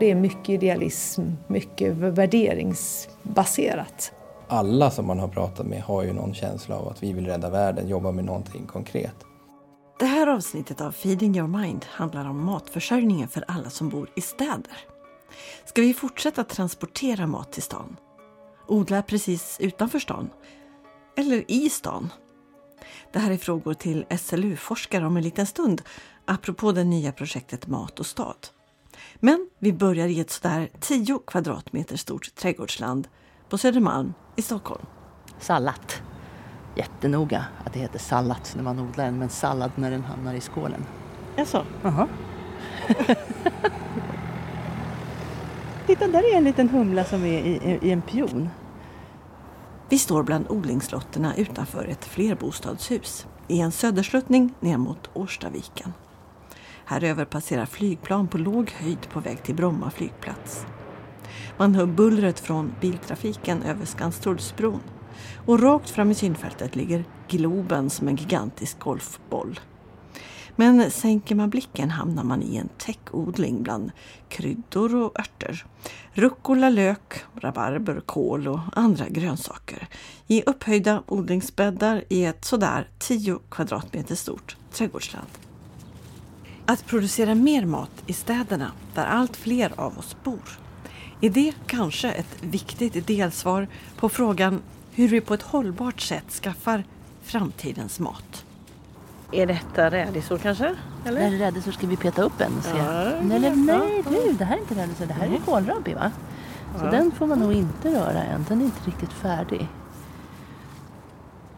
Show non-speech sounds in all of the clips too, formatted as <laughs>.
Det är mycket idealism, mycket värderingsbaserat. Alla som man har pratat med har ju någon känsla av att vi vill rädda världen, jobba med någonting konkret. Det här avsnittet av Feeding Your Mind handlar om matförsörjningen för alla som bor i städer. Ska vi fortsätta transportera mat till stan? Odla precis utanför stan? Eller i stan? Det här är frågor till SLU-forskare om en liten stund apropå det nya projektet Mat och stad. Men vi börjar i ett sådär 10 kvadratmeter stort trädgårdsland på Södermalm i Stockholm. Sallat. Jättenoga att det heter sallat när man odlar den, men sallad när den hamnar i skålen. Jaså? Aha. <laughs> Titta, där är en liten humla som är i, i en pion. Vi står bland odlingslotterna utanför ett flerbostadshus i en södersluttning ner mot Årstaviken. Här över passerar flygplan på låg höjd på väg till Bromma flygplats. Man hör bullret från biltrafiken över Skanstullsbron och rakt fram i synfältet ligger Globen som en gigantisk golfboll. Men sänker man blicken hamnar man i en täckodling bland kryddor och örter. Rucola, lök, rabarber, kål och andra grönsaker i upphöjda odlingsbäddar i ett sådär 10 kvadratmeter stort trädgårdsland. Att producera mer mat i städerna där allt fler av oss bor. Är det kanske ett viktigt delsvar på frågan hur vi på ett hållbart sätt skaffar framtidens mat? Är detta rädisor kanske? Eller? När det är rädisor ska vi peta upp en och se. Ja, nej, nej, nej ja. du, det här är inte rädisor, det här är kålrabbi va? Så den får man nog inte röra än, den är inte riktigt färdig.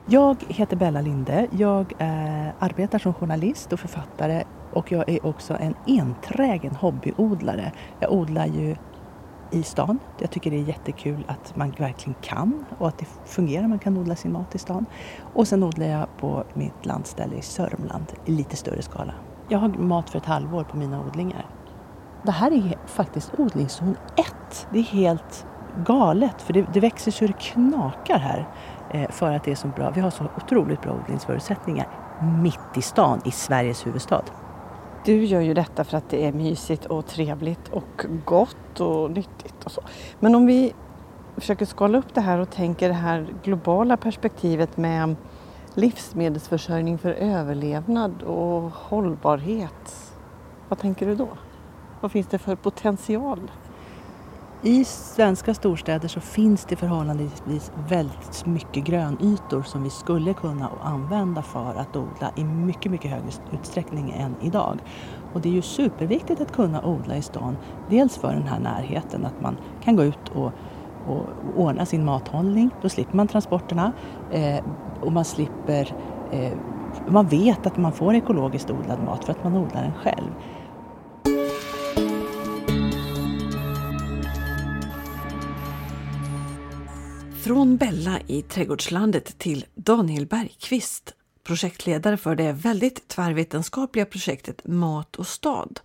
Jag heter Bella Linde. Jag eh, arbetar som journalist och författare och jag är också en enträgen hobbyodlare. Jag odlar ju i stan. Jag tycker det är jättekul att man verkligen kan och att det fungerar. Man kan odla sin mat i stan. Och sen odlar jag på mitt landställe i Sörmland i lite större skala. Jag har mat för ett halvår på mina odlingar. Det här är faktiskt odlingszon 1. Det är helt galet för det, det växer så det knakar här eh, för att det är så bra. Vi har så otroligt bra odlingsförutsättningar mitt i stan i Sveriges huvudstad. Du gör ju detta för att det är mysigt och trevligt och gott och nyttigt och så. Men om vi försöker skala upp det här och tänker det här globala perspektivet med livsmedelsförsörjning för överlevnad och hållbarhet. Vad tänker du då? Vad finns det för potential? I svenska storstäder så finns det förhållandevis väldigt mycket grönytor som vi skulle kunna använda för att odla i mycket, mycket högre utsträckning än idag. Och det är ju superviktigt att kunna odla i stan. Dels för den här närheten, att man kan gå ut och, och ordna sin mathållning. Då slipper man transporterna eh, och man slipper eh, man vet att man får ekologiskt odlad mat för att man odlar den själv. Från Bella i Trädgårdslandet till Daniel Bergqvist, projektledare för det väldigt tvärvetenskapliga projektet Mat och stad,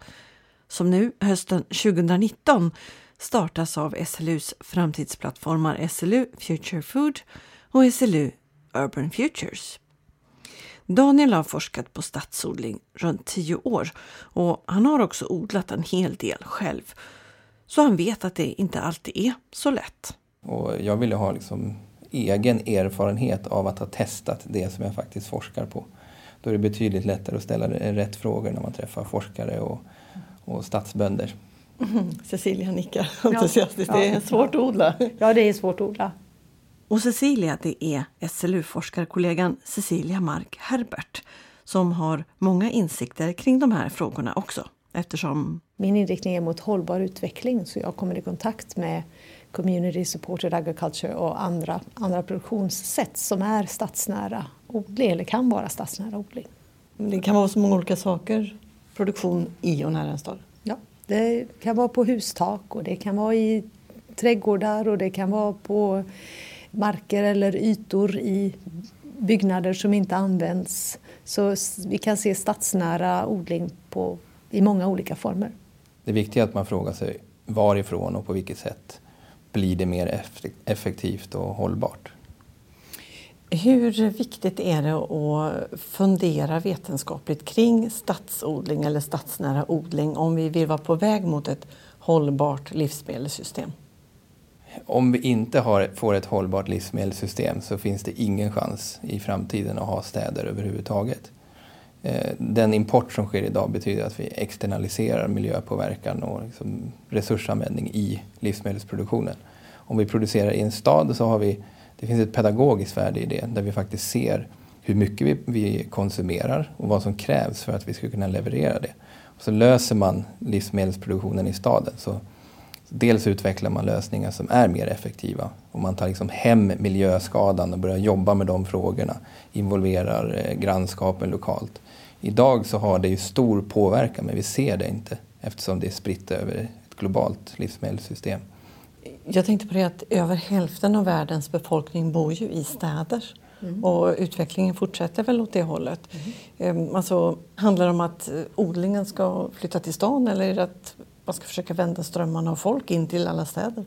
som nu hösten 2019 startas av SLUs framtidsplattformar SLU Future Food och SLU Urban Futures. Daniel har forskat på stadsodling runt tio år och han har också odlat en hel del själv. Så han vet att det inte alltid är så lätt. Och jag ville ha liksom egen erfarenhet av att ha testat det som jag faktiskt forskar på. Då är det betydligt lättare att ställa rätt frågor när man träffar forskare och, och stadsbönder. Mm. <laughs> Cecilia nickar entusiastiskt. Ja, det är svårt att odla. Ja, det är svårt att odla. Och Cecilia, det är SLU-forskarkollegan Cecilia Mark Herbert som har många insikter kring de här frågorna också. Eftersom... Min inriktning är mot hållbar utveckling så jag kommer i kontakt med community supported agriculture och andra, andra produktionssätt som är stadsnära odling eller kan vara stadsnära odling. Det kan vara så många olika saker, produktion i och nära en stad. Ja, det kan vara på hustak och det kan vara i trädgårdar och det kan vara på marker eller ytor i byggnader som inte används. Så vi kan se stadsnära odling på, i många olika former. Det viktiga är att man frågar sig varifrån och på vilket sätt blir det mer effektivt och hållbart? Hur viktigt är det att fundera vetenskapligt kring stadsodling eller stadsnära odling om vi vill vara på väg mot ett hållbart livsmedelssystem? Om vi inte har, får ett hållbart livsmedelssystem så finns det ingen chans i framtiden att ha städer överhuvudtaget. Eh, den import som sker idag betyder att vi externaliserar miljöpåverkan och liksom resursanvändning i livsmedelsproduktionen. Om vi producerar i en stad så har vi, det finns ett pedagogiskt värde i det där vi faktiskt ser hur mycket vi, vi konsumerar och vad som krävs för att vi ska kunna leverera det. Och så löser man livsmedelsproduktionen i staden. Så dels utvecklar man lösningar som är mer effektiva och man tar liksom hem miljöskadan och börjar jobba med de frågorna, involverar eh, grannskapen lokalt. Idag så har det ju stor påverkan men vi ser det inte eftersom det är spritt över ett globalt livsmedelssystem. Jag tänkte på det att över hälften av världens befolkning bor ju i städer. Mm. Och utvecklingen fortsätter väl åt det hållet. Mm. Alltså, handlar det om att eh, odlingen ska flytta till stan eller är det att man ska försöka vända strömmarna av folk in till alla städer?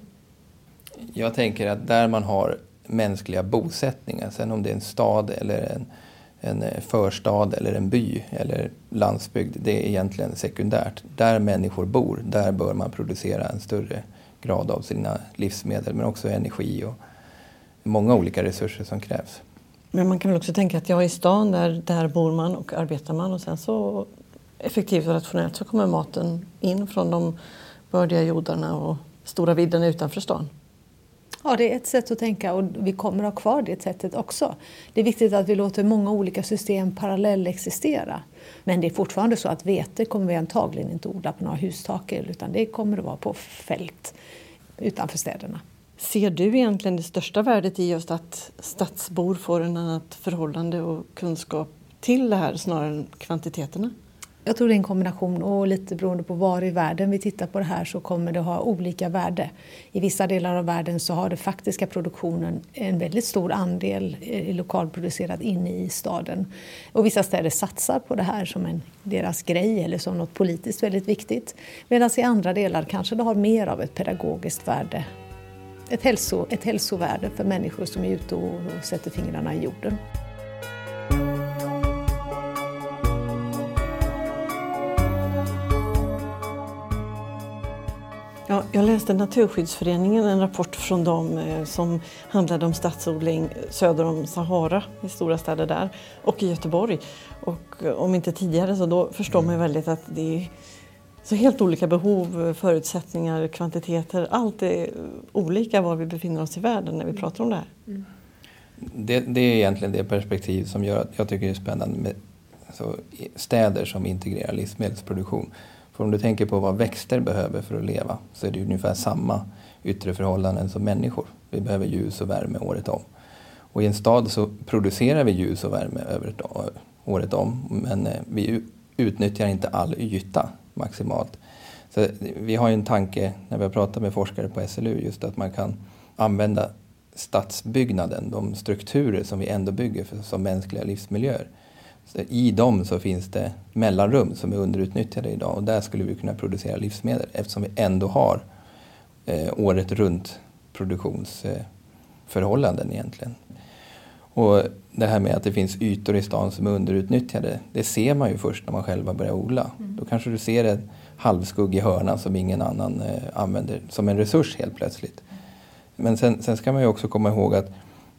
Jag tänker att där man har mänskliga bosättningar, sen om det är en stad eller en, en eh, förstad eller en by eller landsbygd, det är egentligen sekundärt. Där människor bor, där bör man producera en större grad av sina livsmedel men också energi och många olika resurser som krävs. Men man kan väl också tänka att ja, i stan där, där bor man och arbetar man och sen så effektivt och rationellt så kommer maten in från de bördiga jordarna och stora vidderna utanför stan. Ja, det är ett sätt att tänka och vi kommer ha kvar det sättet också. Det är viktigt att vi låter många olika system parallellexistera. Men det är fortfarande så att vete kommer vi antagligen inte odla på några hustak utan det kommer att vara på fält utanför städerna. Ser du egentligen det största värdet i just att stadsbor får en annat förhållande och kunskap till det här snarare än kvantiteterna? Jag tror det är en kombination och lite beroende på var i världen vi tittar på det här så kommer det ha olika värde. I vissa delar av världen så har den faktiska produktionen en väldigt stor andel eh, lokalproducerad inne i staden. Och vissa städer satsar på det här som en deras grej eller som något politiskt väldigt viktigt. Medan i andra delar kanske det har mer av ett pedagogiskt värde. Ett, hälso, ett hälsovärde för människor som är ute och, och sätter fingrarna i jorden. Jag läste Naturskyddsföreningen, en rapport från dem eh, som handlade om stadsodling söder om Sahara i stora städer där och i Göteborg. Och eh, om inte tidigare så då förstår man ju väldigt att det är så helt olika behov, förutsättningar, kvantiteter. Allt är olika var vi befinner oss i världen när vi pratar om det här. Mm. Det, det, är egentligen det perspektiv som gör att jag tycker det är spännande med städer som integrerar livsmedelsproduktion. För om du tänker på vad växter behöver för att leva så är det ungefär samma yttre förhållanden som människor. Vi behöver ljus och värme året om. Och i en stad så producerar vi ljus och värme året om men eh, vi utnyttjar inte all yta maximalt. Så vi har ju en tanke när vi har pratat med forskare på SLU just att man kan använda stadsbyggnaden, de strukturer som vi ändå bygger för, som mänskliga livsmiljöer så I dem så finns det mellanrum som är underutnyttjade idag och där skulle vi kunna producera livsmedel eftersom vi ändå har eh, året runt produktionsförhållanden eh, egentligen. Och det här med att det finns ytor i stan som är underutnyttjade, det ser man ju först när man själva börjar odla. Mm. Då kanske du ser en halvskuggig hörna som ingen annan eh, använder som en resurs helt plötsligt. Men sen, sen ska man ju också komma ihåg att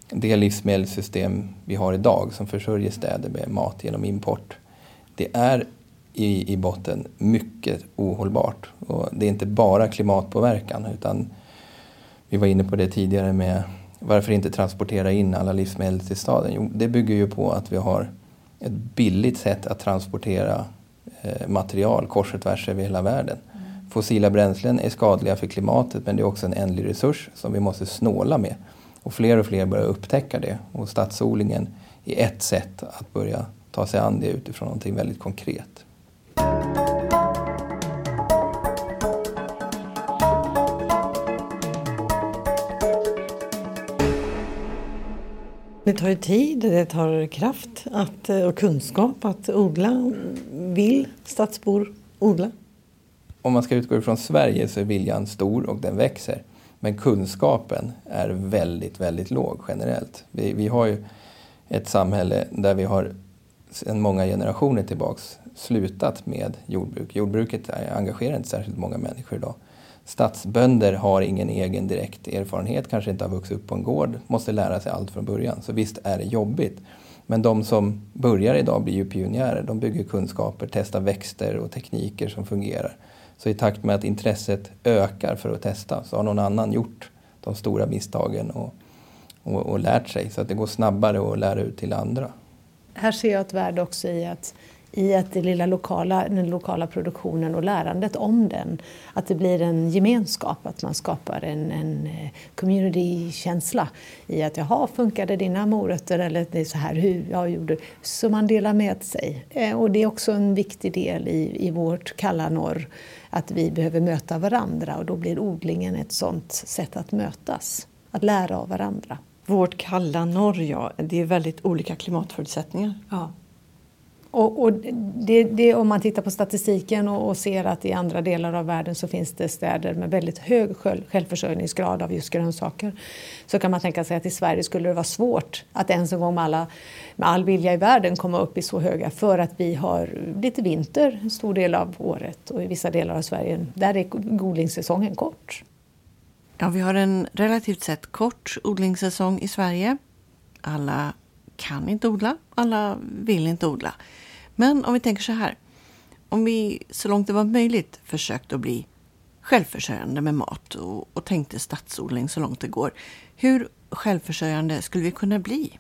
det livsmedelssystem vi har idag som försörjer städer med mat genom import, det är i, i botten mycket ohållbart. Och det är inte bara klimatpåverkan utan vi var inne på det tidigare med varför inte transportera in alla livsmedel till staden? Jo, det bygger ju på att vi har ett billigt sätt att transportera eh, material kors och tvärs över hela världen. Mm. Fossila bränslen är skadliga för klimatet men det är också en ändlig resurs som vi måste snåla med. Och fler och fler börjar upptäcka det och stadsodlingen är ett sätt att börja ta sig an det utifrån någonting väldigt konkret. Det tar ju tid, det tar kraft att, och kunskap att odla. Vill stadsbor odla? Om man ska utgå ifrån Sverige så är viljan stor och den växer. Men kunskapen är väldigt, väldigt låg generellt. Vi, vi har ju ett samhälle där vi har sedan många generationer tillbaks slutat med jordbruk. Jordbruket engagerar inte särskilt många människor idag. Stadsbönder har ingen egen direkt erfarenhet, kanske inte har vuxit upp på en gård, måste lära sig allt från början. Så visst är det jobbigt. Men de som börjar idag blir ju pionjärer. De bygger kunskaper, testar växter och tekniker som fungerar. Så i takt med att intresset ökar för att testa så har någon annan gjort de stora misstagen och, och, och lärt sig. Så att det går snabbare att lära ut till andra. Här ser jag ett värde också i att i att det lilla lokala, den lokala produktionen och lärandet om den, att det blir en gemenskap, att man skapar en, en eh, community-känsla i att jaha, funkade dina morötter eller det är så här hur jag gjorde, så man delar med sig. Eh, och det är också en viktig del i, i vårt kalla norr, att vi behöver möta varandra och då blir odlingen ett sådant sätt att mötas, att lära av varandra. Vårt kalla norr, ja, det är väldigt olika klimatförutsättningar. Ja. Och, och det, det, om man tittar på statistiken och, och, ser att i andra delar av världen så finns det städer med väldigt hög självförsörjningsgrad av just grönsaker. Så kan man tänka sig att i Sverige skulle det vara svårt att ens en gång med, alla, med all vilja i världen komma upp i så höga för att vi har lite vinter en stor del av året och i vissa delar av Sverige där är odlingssäsongen kort. Ja, vi har en relativt sett kort odlingssäsong i Sverige. Alla kan inte odla, alla vill inte odla. Men om vi tänker så här. Om vi så långt det var möjligt försökte att bli självförsörjande med mat och, och tänkte stadsodling så långt det går. Hur självförsörjande skulle vi kunna bli?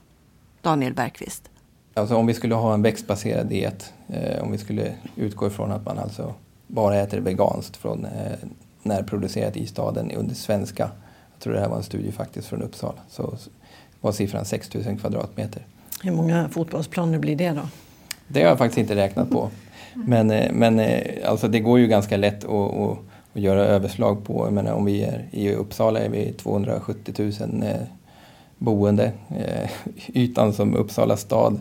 Daniel Bergqvist. Alltså om vi skulle ha en växtbaserad diet, eh, om vi skulle utgå ifrån att man alltså bara äter veganskt från eh, närproducerat i staden under svenska, jag tror det här var en studie faktiskt från Uppsala, så var siffran 6000 kvadratmeter. Hur många fotbollsplaner blir det då? Det har jag faktiskt inte räknat på. Men, eh, men eh, alltså det går ju ganska lätt att, att, att göra överslag på. Jag menar, om vi är i Uppsala är vi 270 000 eh, boende. <laughs> Ytan som Uppsala stad,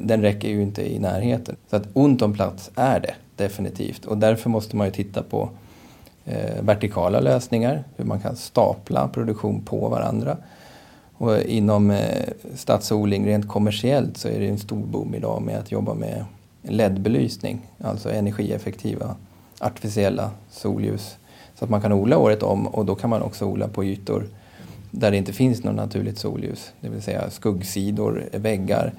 den räcker ju inte i närheten. Så att ont om plats är det definitivt. Och därför måste man ju titta på vertikala lösningar, hur man kan stapla produktion på varandra. Och inom eh, stadsodling rent kommersiellt så är det en stor boom idag med att jobba med LED-belysning, alltså energieffektiva artificiella solljus. Så att man kan odla året om och då kan man också odla på ytor där det inte finns något naturligt solljus, det vill säga skuggsidor, väggar.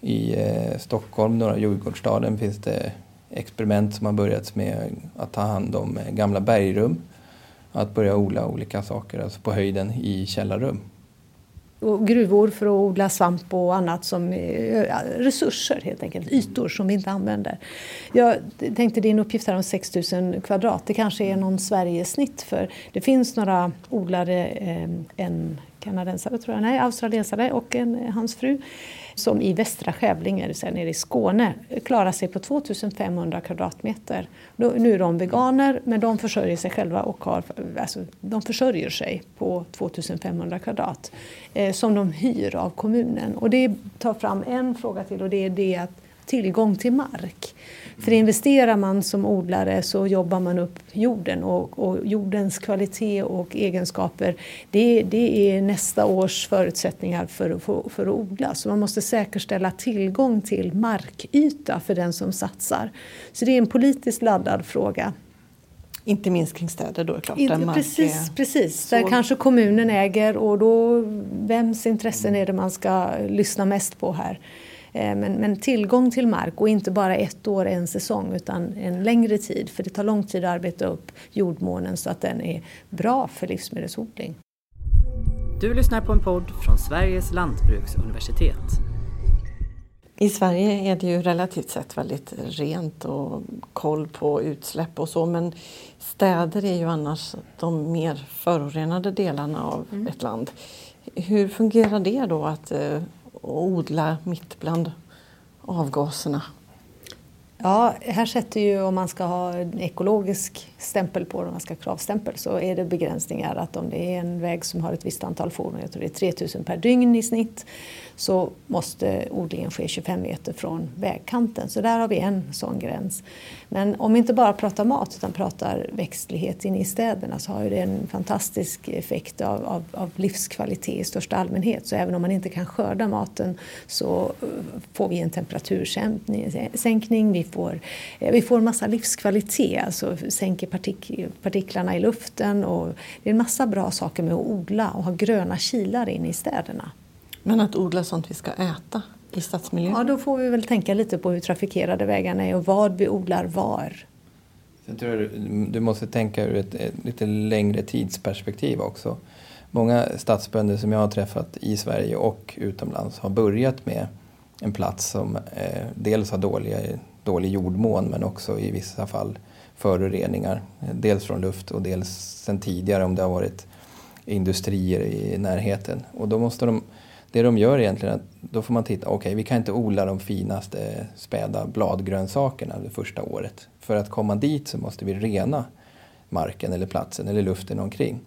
I eh, Stockholm, norra Djurgårdsstaden, finns det experiment som har börjat med att ta hand om gamla bergrum. Att börja odla olika saker, alltså på höjden i källarrum och gruvor för att odla svamp och annat som resurser helt enkelt, ytor som vi inte använder. Jag tänkte din uppgift här om 6000 kvadrat, det kanske är någon Sverigesnitt för det finns några odlare, eh, en kanadensare tror jag, nej australiensare och en, hans fru som i västra Skävlinge, det vill säga nere i Skåne, klarar sig på 2500 kvadratmeter. Nu är de veganer, men de försörjer sig själva och har, alltså, de försörjer sig på 2500 kvadrat eh, som de hyr av kommunen. Och det tar fram en fråga till och det är det att tillgång till mark. För investerar man som odlare så jobbar man upp jorden och, och jordens kvalitet och egenskaper det, det, är nästa års förutsättningar för, för, för att odla. Så man måste säkerställa tillgång till markyta för den som satsar. Så det är en politiskt laddad fråga. Inte minst kring städer då klart. Inte, precis, precis. där kanske kommunen äger och då vems intressen är det man ska lyssna mest på här? Eh, men, men, tillgång till mark och inte bara ett år, en säsong utan en längre tid. För det tar lång tid att arbeta upp jordmånen så att den är bra för livsmedelsodling. Du lyssnar på en podd från Sveriges lantbruksuniversitet. I Sverige är det ju relativt sett väldigt rent och koll på utsläpp och så men städer är ju annars de mer förorenade delarna av mm. ett land. Hur fungerar det då att eh, och odla mitt bland avgaserna. Ja, här sätter ju om man ska ha en ekologisk stämpel på om man ska ha kravstämpel så är det begränsningar att om det är en väg som har ett visst antal fordon, jag tror det är 3000 per dygn i snitt, så måste odlingen ske 25 meter från vägkanten. Så där har vi en sån gräns. Men om vi inte bara pratar mat utan pratar växtlighet inne i städerna så har ju det en fantastisk effekt av, av, av, livskvalitet i största allmänhet. Så även om man inte kan skörda maten så eh, får vi en temperatursänkning, vi får, eh, vi får en massa livskvalitet, alltså sänker partik, partiklarna i luften och det är en massa bra saker med att odla och ha gröna kilar inne i städerna. Men att odla sånt vi ska äta i stadsmiljön? Ja, då får vi väl tänka lite på hur trafikerade vägarna är och vad vi odlar var. Jag tror du måste tänka ur ett, ett lite längre tidsperspektiv också. Många stadsbönder som jag har träffat i Sverige och utomlands har börjat med en plats som eh, dels har dåliga, dålig jordmån men också i vissa fall föroreningar. Dels från luft och dels sen tidigare om det har varit industrier i närheten. Och då måste de det de gör egentligen är att då får man titta, okej okay, vi kan inte odla de finaste späda bladgrönsakerna det första året. För att komma dit så måste vi rena marken eller platsen eller luften omkring.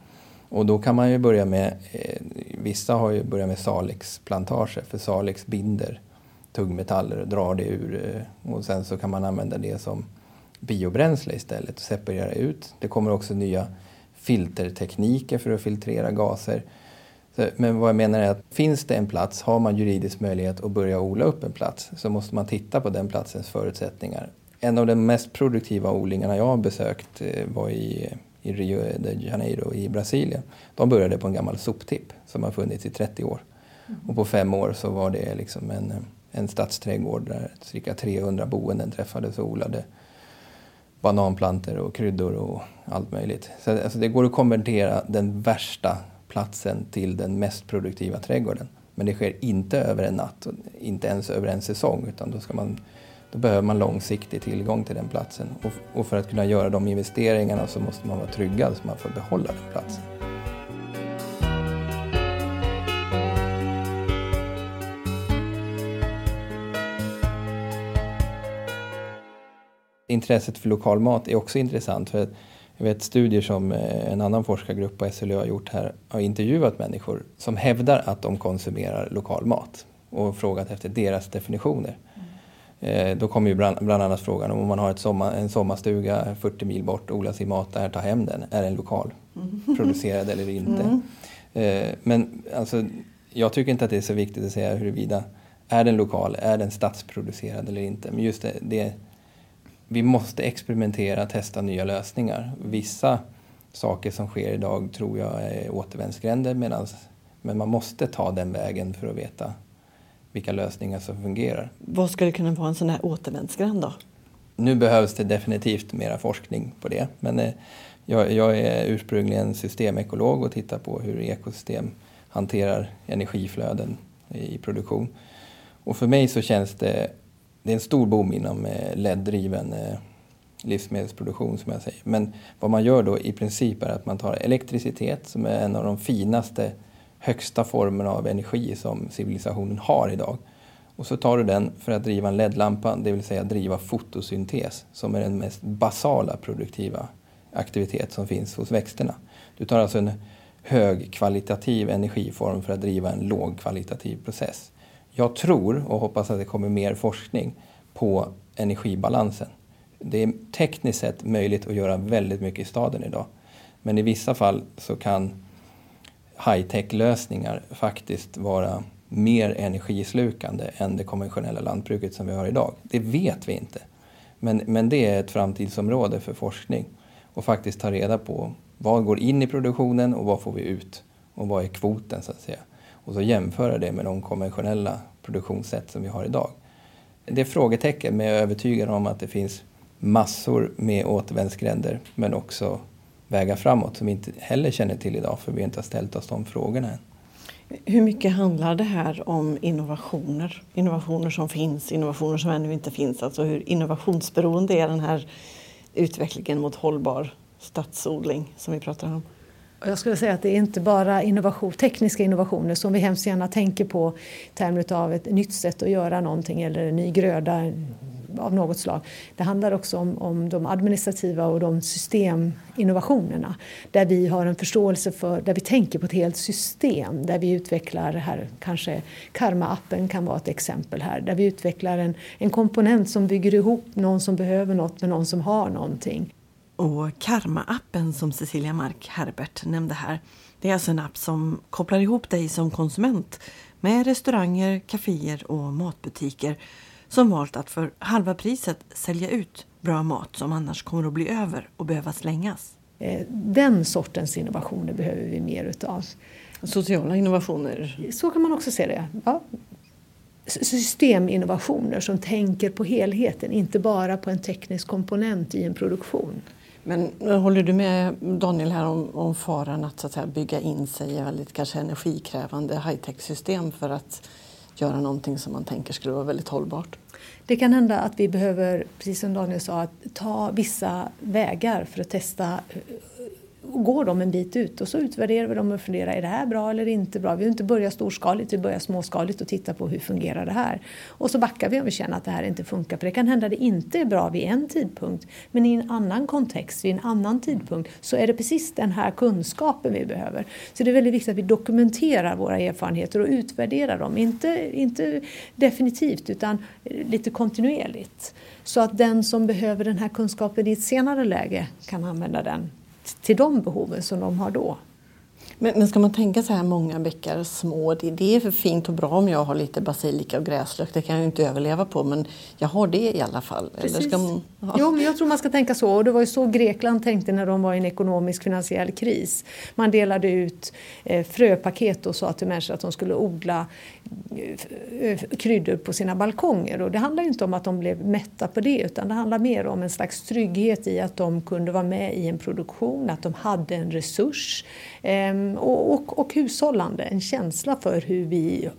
Och då kan man ju börja med, eh, vissa har ju börjat med salixplantager för salix binder tungmetaller och drar det ur eh, och sen så kan man använda det som biobränsle istället och separera ut. Det kommer också nya filtertekniker för att filtrera gaser. Men vad jag menar är att finns det en plats, har man juridisk möjlighet att börja odla upp en plats så måste man titta på den platsens förutsättningar. En av de mest produktiva odlingarna jag har besökt eh, var i, i Rio de Janeiro i Brasilien. De började på en gammal soptipp som har funnits i 30 år. Mm. Och på fem år så var det liksom en, en stadsträdgård där cirka 300 boenden träffades och odlade bananplanter och kryddor och allt möjligt. Så alltså det går att konvertera den värsta platsen till den mest produktiva trädgården. Men det sker inte över en natt, inte ens över en säsong, utan då, ska man, då behöver man långsiktig tillgång till den platsen. Och, och för att kunna göra de investeringarna så måste man vara tryggad så man får behålla den platsen. Intresset för lokal mat är också intressant. för jag vet studier som eh, en annan forskargrupp på SLU har gjort här har intervjuat människor som hävdar att de konsumerar lokal mat och frågat efter deras definitioner. Mm. Då kommer ju bland, bland annat frågan om man har sommar, en sommarstuga 40 mil bort, odlar sin mat där, tar hem den. Är den lokal mm. producerad eller inte? Mm. Eh, men alltså, jag tycker inte att det är så viktigt att säga huruvida är den lokal, är den stadsproducerad eller inte. Men just det, det vi måste experimentera, testa nya lösningar. Vissa saker som sker idag tror jag är återvändsgränder medans, men man måste ta den vägen för att veta vilka lösningar som fungerar. Vad skulle kunna vara en sån här återvändsgränd då? Nu behövs det definitivt mera forskning på det. Men eh, jag, jag, är ursprungligen systemekolog och tittar på hur ekosystem hanterar energiflöden i produktion. Och för mig så känns det det är en stor boom inom eh, LED-driven eh, livsmedelsproduktion som jag säger. Men vad man gör då i princip är att man tar elektricitet som är en av de finaste, högsta formerna av energi som civilisationen har idag. Och så tar du den för att driva en LED-lampa, det vill säga driva fotosyntes som är den mest basala produktiva aktivitet som finns hos växterna. Du tar alltså en högkvalitativ energiform för att driva en lågkvalitativ process. Jag tror och hoppas att det kommer mer forskning på energibalansen. Det är tekniskt sett möjligt att göra väldigt mycket i staden idag. Men i vissa fall så kan high-tech-lösningar faktiskt vara mer energislukande än det konventionella lantbruket som vi har idag. Det vet vi inte. Men, men det är ett framtidsområde för forskning och faktiskt ta reda på vad går in i produktionen och vad får vi ut och vad är kvoten så att säga och så jämföra det med de konventionella produktionssätt som vi har idag. Det är frågetecken, men jag är övertygad om att det finns massor med återvändsgränder men också vägar framåt som vi inte heller känner till idag för vi inte har ställt oss de frågorna än. Hur mycket handlar det här om innovationer? Innovationer som finns, innovationer som ännu inte finns. Alltså hur innovationsberoende är den här utvecklingen mot hållbar stadsodling som vi pratar om? Jag skulle säga att det är inte bara innovation, tekniska innovationer som vi hemskt gärna tänker på i termer av ett nytt sätt att göra någonting eller en ny gröda, av något slag. Det handlar också om, om de administrativa och de systeminnovationerna där vi har en förståelse för, där vi tänker på ett helt system, där vi utvecklar här, kanske Karma-appen kan vara ett exempel här, där vi utvecklar en, en komponent som bygger ihop någon som behöver något med någon som har någonting. Och Karma-appen som Cecilia Mark Herbert nämnde här, det är alltså en app som kopplar ihop dig som konsument med restauranger, kaféer och matbutiker som valt att för halva priset sälja ut bra mat som annars kommer att bli över och behöva slängas. Eh, den sortens innovationer behöver vi mer utav. Sociala innovationer? Så kan man också se det. Ja. Systeminnovationer som tänker på helheten, inte bara på en teknisk komponent i en produktion. Men håller du med Daniel här om, om faran att, så att säga, bygga in sig i väldigt kanske energikrävande high-tech-system för att göra någonting som man tänker skulle vara väldigt hållbart? Det kan hända att vi behöver, precis som Daniel sa, att ta vissa vägar för att testa går de en bit ut och så utvärderar vi dem och funderar, är det här bra eller inte bra? Vi har inte börja storskaligt, vi börjar småskaligt och tittar på hur fungerar det här. Och så backar vi om vi känner att det här inte funkar, för det kan hända att det inte är bra vid en tidpunkt, men i en annan kontext, vid en annan tidpunkt, så är det precis den här kunskapen vi behöver. Så det är väldigt viktigt att vi dokumenterar våra erfarenheter och utvärderar dem, inte, inte definitivt utan lite kontinuerligt. Så att den som behöver den här kunskapen i ett senare läge kan använda den till de behoven som de har då. Men, men ska man tänka så här många bäckar små, det, det är för fint och bra om jag har lite basilika och gräslök, det kan jag ju inte överleva på men jag har det i alla fall. Eller ska man, ja. Jo, men jag tror man ska tänka så och det var ju så Grekland tänkte när de var i en ekonomisk finansiell kris. Man delade ut eh, fröpaket och sa till människor att de skulle odla Eh, kryddor på sina balkonger och det handlar inte om att de blev mätta på det utan det handlar mer om en slags trygghet i att de kunde vara med i en produktion, att de hade en resurs. Ehm, och, och, och hushållande, en känsla för hur vi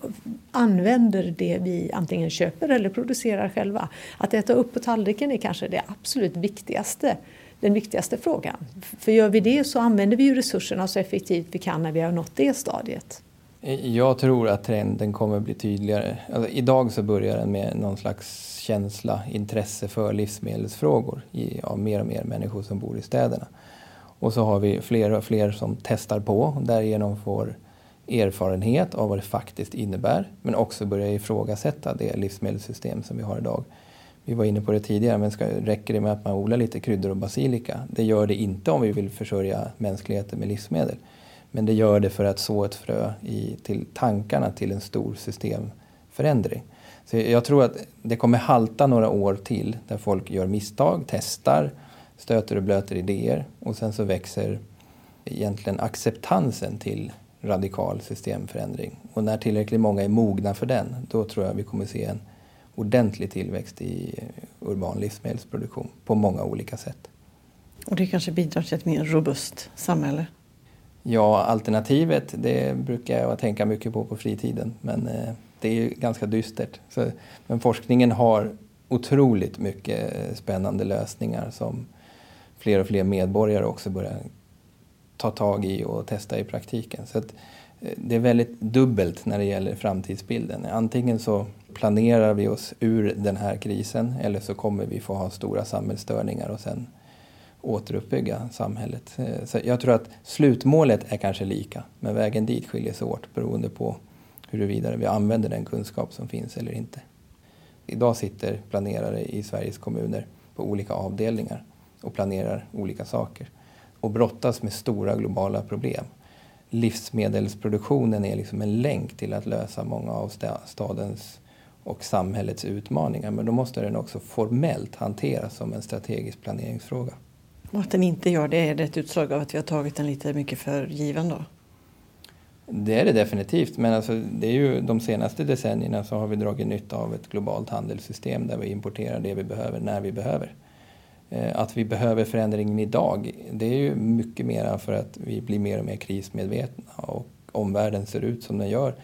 använder det vi antingen köper eller producerar själva. Att äta upp på tallriken är kanske det absolut viktigaste den viktigaste frågan. För gör vi det så använder vi ju resurserna så effektivt vi kan när vi har nått det stadiet. Jag tror att trenden kommer bli tydligare. Alltså, idag så börjar den med någon slags känsla, intresse för livsmedelsfrågor av mer och mer människor som bor i städerna. Och så har vi fler och fler som testar på och därigenom får erfarenhet av vad det faktiskt innebär men också börjar ifrågasätta det livsmedelssystem som vi har idag. Vi var inne på det tidigare, men ska, räcker det med att man odlar lite kryddor och basilika? Det gör det inte om vi vill försörja mänskligheten med livsmedel. Men det gör det för att så ett frö i, till tankarna till en stor systemförändring. Så jag tror att det kommer halta några år till där folk gör misstag, testar stöter och blöter idéer och sen så växer egentligen acceptansen till radikal systemförändring. Och när tillräckligt många är mogna för den, då tror jag vi kommer se en ordentlig tillväxt i urban livsmedelsproduktion på många olika sätt. Och det kanske bidrar till ett mer robust samhälle? Ja, alternativet det brukar jag tänka mycket på på fritiden men eh, det är ju ganska dystert. Så, men forskningen har otroligt mycket eh, spännande lösningar som fler och fler medborgare också börjar ta tag i och testa i praktiken. Så att, eh, det är väldigt dubbelt när det gäller framtidsbilden. Antingen så planerar vi oss ur den här krisen eller så kommer vi få ha stora samhällsstörningar och sen återuppbygga samhället. Eh, så jag tror att slutmålet är kanske lika, men vägen dit skiljer sig åt beroende på huruvida vi använder den kunskap som finns eller inte. Idag sitter planerare i Sveriges kommuner på olika avdelningar och planerar olika saker och brottas med stora globala problem. Livsmedelsproduktionen är liksom en länk till att lösa många av stadens och samhällets utmaningar men då måste den också formellt hanteras som en strategisk planeringsfråga. Och att den inte gör det, är det ett utslag av att vi har tagit den lite mycket för given då? Det är det definitivt, men alltså, det är ju de senaste decennierna så har vi dragit nytta av ett globalt handelssystem där vi importerar det vi behöver när vi behöver. Eh, att vi behöver förändringen idag, det är ju mycket mer för att vi blir mer och mer krismedvetna och omvärlden ser ut som den gör.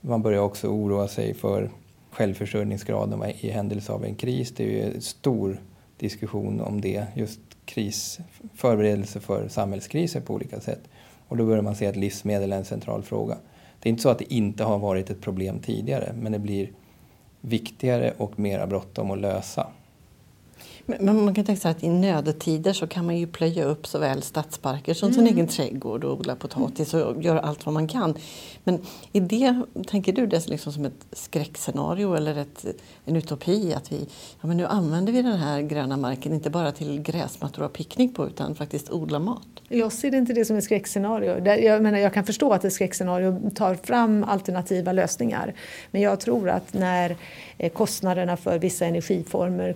Man börjar också oroa sig för självförsörjningsgraden i händelse av en kris. Det är ju en stor diskussion om det, just kris, förberedelse för samhällskriser på olika sätt. Och då börjar man se att livsmedel är en central fråga. Det är inte så att det inte har varit ett problem tidigare, men det blir viktigare och mera bråttom att lösa. Men man kan tänka sig att i nödtider så kan man ju plöja upp såväl stadsparker som sin egen trädgård och odla potatis och göra allt vad man kan. Men är det, tänker du det liksom som ett skräckscenario eller ett, en utopi att vi ja, men nu använder vi den här gröna marken inte bara till gräsmattor och picknick på utan faktiskt odla mat? Jag ser inte det som ett skräckscenario. Jag, menar, jag kan förstå att ett skräckscenario tar fram alternativa lösningar. Men jag tror att när eh, kostnaderna för vissa energiformer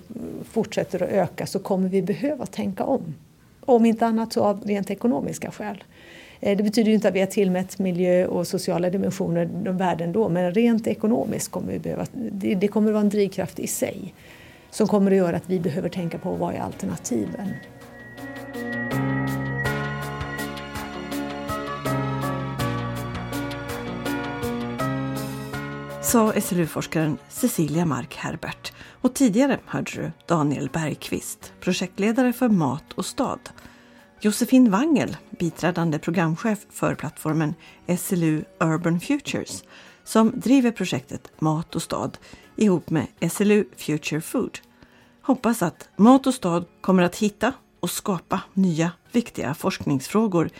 fortsätter att öka så kommer vi behöva tänka om. Om inte annat så av rent ekonomiska skäl. Eh, det betyder ju inte att vi har tillmätt miljö och sociala dimensioner de värden då, men rent ekonomiskt kommer vi behöva, det, det kommer att vara en drivkraft i sig som kommer att göra att vi behöver tänka på vad är alternativen. Sa SLU-forskaren Cecilia Mark Herbert och tidigare hörde du Daniel Bergqvist, projektledare för Mat och stad. Josefin Wangel, biträdande programchef för plattformen SLU Urban Futures, som driver projektet Mat och stad ihop med SLU Future Food. Hoppas att Mat och stad kommer att hitta och skapa nya viktiga forskningsfrågor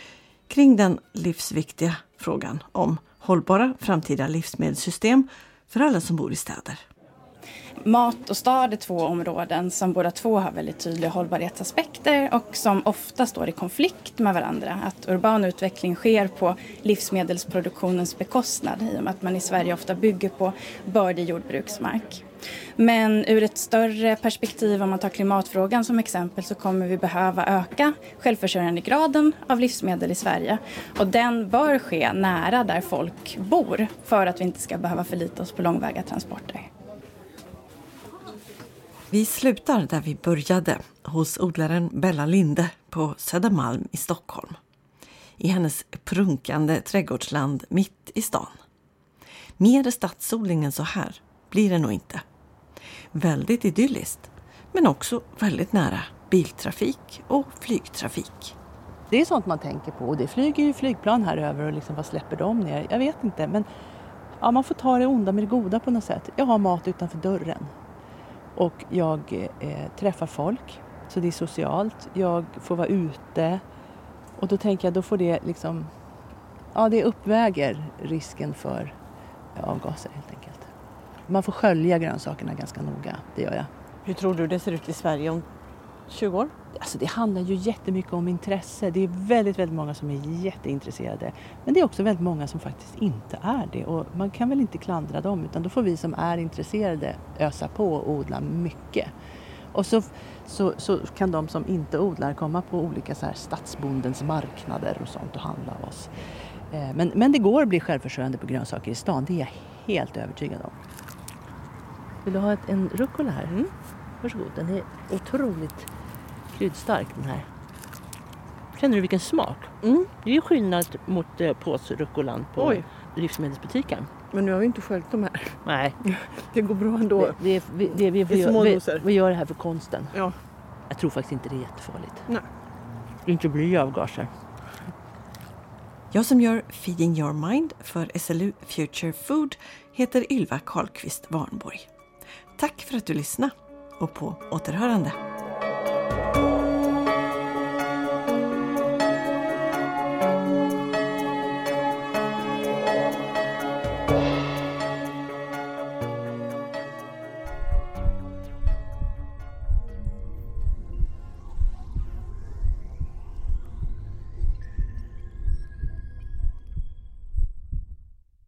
kring den livsviktiga frågan om hållbara framtida livsmedelssystem för alla som bor i städer. Mat och stad är två områden som båda två har väldigt tydliga hållbarhetsaspekter och som ofta står i konflikt med varandra. Att urban utveckling sker på livsmedelsproduktionens bekostnad i och med att man i Sverige ofta bygger på bördig jordbruksmark. Men ur ett större perspektiv, om man tar klimatfrågan som exempel, så kommer vi behöva öka självförsörjandegraden av livsmedel i Sverige. Och den bör ske nära där folk bor för att vi inte ska behöva förlita oss på långväga transporter. Vi slutar där vi började, hos odlaren Bella Linde på Södermalm i Stockholm. I hennes prunkande trädgårdsland mitt i stan. Mer stadsodling än så här blir det nog inte. Väldigt idylliskt, men också väldigt nära biltrafik och flygtrafik. Det är sånt man tänker på och det flyger ju flygplan här över och liksom vad släpper de ner? Jag vet inte men ja, man får ta det onda med det goda på något sätt. Jag har mat utanför dörren och jag eh, träffar folk så det är socialt. Jag får vara ute och då tänker jag då får det liksom ja det uppväger risken för avgaser helt enkelt. Man får skölja grönsakerna ganska noga, det gör jag. Hur tror du det ser ut i Sverige om 20 år? Alltså det handlar ju jättemycket om intresse. Det är väldigt, väldigt många som är jätteintresserade. Men det är också väldigt många som faktiskt inte är det. Och man kan väl inte klandra dem utan då får vi som är intresserade ösa på och odla mycket. Och så, så, så kan de som inte odlar komma på olika så här stadsbondens marknader och sånt och handla av oss. Eh, men, men det går att bli självförsörjande på grönsaker i stan, det är jag helt övertygad om. Vill du ha ett, en rucola här? Mm. Varsågod. Den är otroligt kryddstark den här. Känner du vilken smak? Mm. Det är skillnad mot eh, påsrucolan på Oj. livsmedelsbutiken. Men nu har vi inte sköljt de här. Nej. <laughs> Det går bra ändå. Det, det, vi, det, vi, vi, små vi, vi gör det här för konsten. Ja. Jag tror faktiskt inte det är jättefarligt. Nej. Det inte blir avgaser. Jag som gör Feeding Your Mind för SLU Future Food heter Ylva Karlqvist Warnborg. Tack för att du lyssnade och på återhörande.